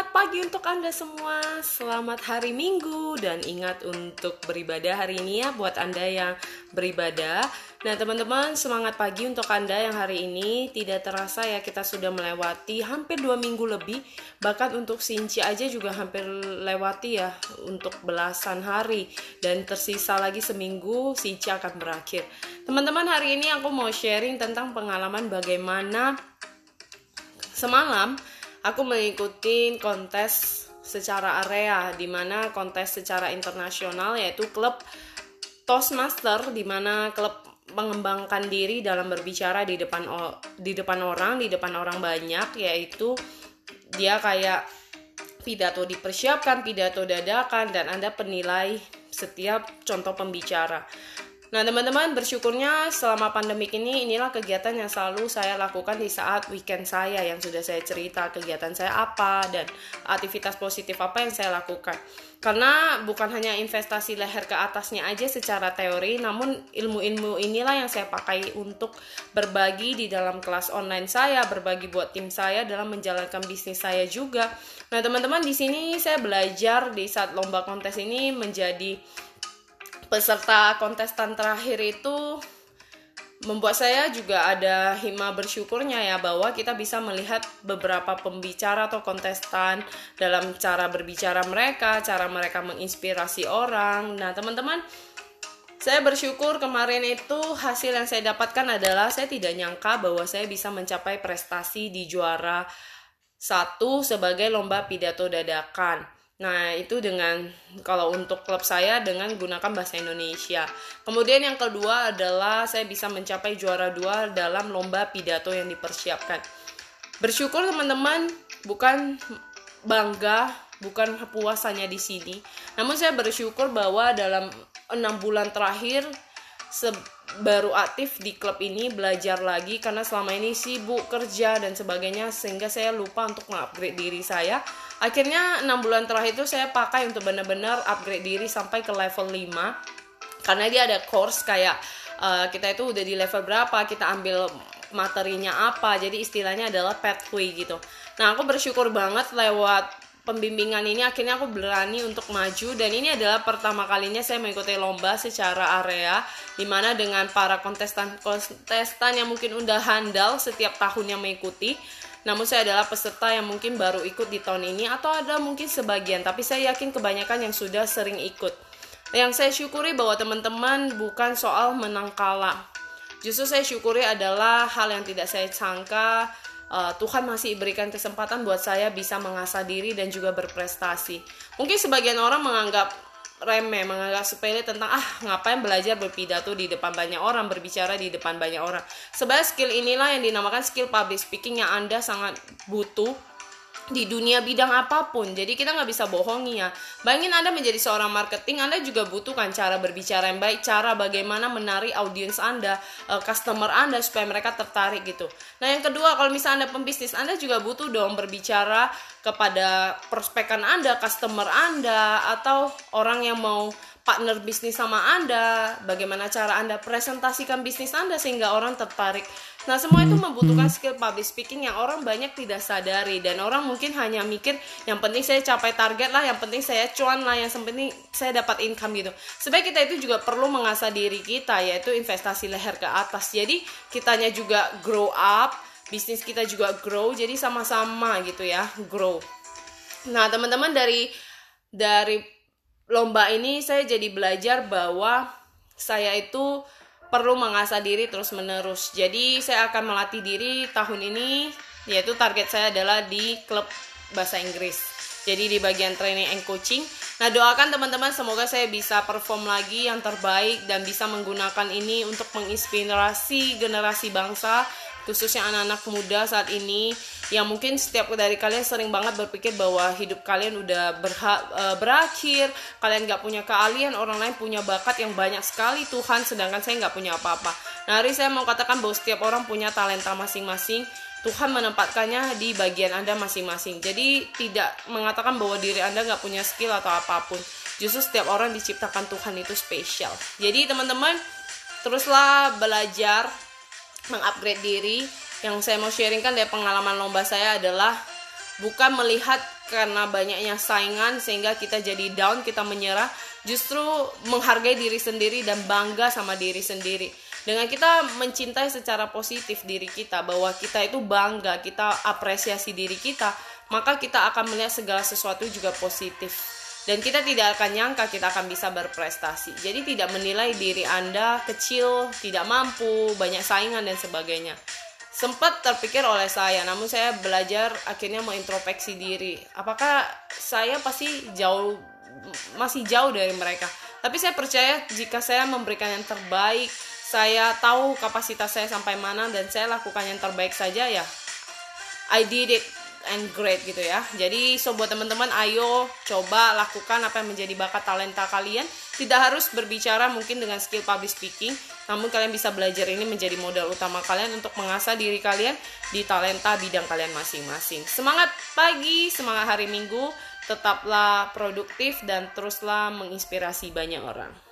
Semangat pagi untuk Anda semua. Selamat hari Minggu dan ingat untuk beribadah hari ini ya buat Anda yang beribadah. Nah, teman-teman, semangat pagi untuk Anda yang hari ini tidak terasa ya kita sudah melewati hampir dua minggu lebih. Bahkan untuk Sinci aja juga hampir lewati ya untuk belasan hari dan tersisa lagi seminggu Sinci akan berakhir. Teman-teman, hari ini aku mau sharing tentang pengalaman bagaimana semalam aku mengikuti kontes secara area di mana kontes secara internasional yaitu klub Toastmaster di mana klub mengembangkan diri dalam berbicara di depan di depan orang, di depan orang banyak yaitu dia kayak pidato dipersiapkan, pidato dadakan dan Anda penilai setiap contoh pembicara. Nah, teman-teman, bersyukurnya selama pandemik ini inilah kegiatan yang selalu saya lakukan di saat weekend saya yang sudah saya cerita kegiatan saya apa dan aktivitas positif apa yang saya lakukan. Karena bukan hanya investasi leher ke atasnya aja secara teori, namun ilmu-ilmu inilah yang saya pakai untuk berbagi di dalam kelas online saya, berbagi buat tim saya dalam menjalankan bisnis saya juga. Nah, teman-teman, di sini saya belajar di saat lomba kontes ini menjadi peserta kontestan terakhir itu membuat saya juga ada hima bersyukurnya ya bahwa kita bisa melihat beberapa pembicara atau kontestan dalam cara berbicara mereka, cara mereka menginspirasi orang. Nah, teman-teman, saya bersyukur kemarin itu hasil yang saya dapatkan adalah saya tidak nyangka bahwa saya bisa mencapai prestasi di juara satu sebagai lomba pidato dadakan. Nah, itu dengan kalau untuk klub saya dengan gunakan bahasa Indonesia. Kemudian yang kedua adalah saya bisa mencapai juara dua dalam lomba pidato yang dipersiapkan. Bersyukur teman-teman, bukan bangga, bukan puasannya di sini. Namun saya bersyukur bahwa dalam enam bulan terakhir baru aktif di klub ini belajar lagi karena selama ini sibuk kerja dan sebagainya sehingga saya lupa untuk mengupgrade diri saya akhirnya enam bulan terakhir itu saya pakai untuk benar-benar upgrade diri sampai ke level 5 karena dia ada course kayak uh, kita itu udah di level berapa kita ambil materinya apa. Jadi istilahnya adalah pathway gitu. Nah aku bersyukur banget lewat pembimbingan ini akhirnya aku berani untuk maju. Dan ini adalah pertama kalinya saya mengikuti lomba secara area di mana dengan para kontestan kontestan yang mungkin udah handal setiap tahunnya mengikuti namun saya adalah peserta yang mungkin baru ikut di tahun ini atau ada mungkin sebagian, tapi saya yakin kebanyakan yang sudah sering ikut. Yang saya syukuri bahwa teman-teman bukan soal menang kalah. Justru saya syukuri adalah hal yang tidak saya sangka uh, Tuhan masih berikan kesempatan buat saya bisa mengasah diri dan juga berprestasi. Mungkin sebagian orang menganggap remeh, menganggap sepele tentang ah ngapain belajar berpidato di depan banyak orang, berbicara di depan banyak orang. Sebenarnya skill inilah yang dinamakan skill public speaking yang Anda sangat butuh di dunia bidang apa pun. Jadi kita nggak bisa bohongi ya. Bayangin Anda menjadi seorang marketing, Anda juga butuhkan cara berbicara yang baik, cara bagaimana menarik audiens Anda, uh, customer Anda supaya mereka tertarik gitu. Nah yang kedua, kalau misalnya Anda pembisnis, Anda juga butuh dong berbicara kepada prospekan Anda, customer Anda, atau orang yang mau partner bisnis sama Anda, bagaimana cara Anda presentasikan bisnis Anda sehingga orang tertarik. Nah, semua itu membutuhkan skill public speaking yang orang banyak tidak sadari dan orang mungkin hanya mikir yang penting saya capai target lah, yang penting saya cuan lah, yang penting saya dapat income gitu. Sebenarnya kita itu juga perlu mengasah diri kita yaitu investasi leher ke atas. Jadi, kitanya juga grow up, bisnis kita juga grow, jadi sama-sama gitu ya, grow. Nah, teman-teman dari dari lomba ini saya jadi belajar bahwa saya itu perlu mengasah diri terus menerus. Jadi saya akan melatih diri tahun ini yaitu target saya adalah di klub bahasa Inggris. Jadi di bagian training and coaching. Nah, doakan teman-teman semoga saya bisa perform lagi yang terbaik dan bisa menggunakan ini untuk menginspirasi generasi bangsa khususnya anak-anak muda saat ini yang mungkin setiap dari kalian sering banget berpikir bahwa hidup kalian udah berha e, berakhir kalian nggak punya keahlian orang lain punya bakat yang banyak sekali Tuhan sedangkan saya nggak punya apa-apa nah hari saya mau katakan bahwa setiap orang punya talenta masing-masing Tuhan menempatkannya di bagian Anda masing-masing. Jadi tidak mengatakan bahwa diri Anda nggak punya skill atau apa pun. Justru setiap orang diciptakan Tuhan itu spesial. Jadi teman-teman teruslah belajar mengupgrade diri yang saya mau sharingkan dari pengalaman lomba saya adalah bukan melihat karena banyaknya saingan sehingga kita jadi down, kita menyerah. Justru menghargai diri sendiri dan bangga sama diri sendiri. Dengan kita mencintai secara positif diri kita bahwa kita itu bangga, kita apresiasi diri kita, maka kita akan melihat segala sesuatu juga positif. Dan kita tidak akan nyangka kita akan bisa berprestasi. Jadi tidak menilai diri Anda kecil, tidak mampu, banyak saingan dan sebagainya. Sempat terpikir oleh saya namun saya belajar akhirnya mengintrospeksi diri. Apakah saya pasti jauh masih jauh dari mereka? Tapi saya percaya jika saya memberikan yang terbaik saya tahu kapasitas saya sampai mana dan saya lakukan yang terbaik saja ya I did it and great gitu ya jadi so buat teman-teman ayo coba lakukan apa yang menjadi bakat talenta kalian tidak harus berbicara mungkin dengan skill public speaking namun kalian bisa belajar ini menjadi modal utama kalian untuk mengasah diri kalian di talenta bidang kalian masing-masing. Semangat pagi, semangat hari Minggu, tetaplah produktif dan teruslah menginspirasi banyak orang.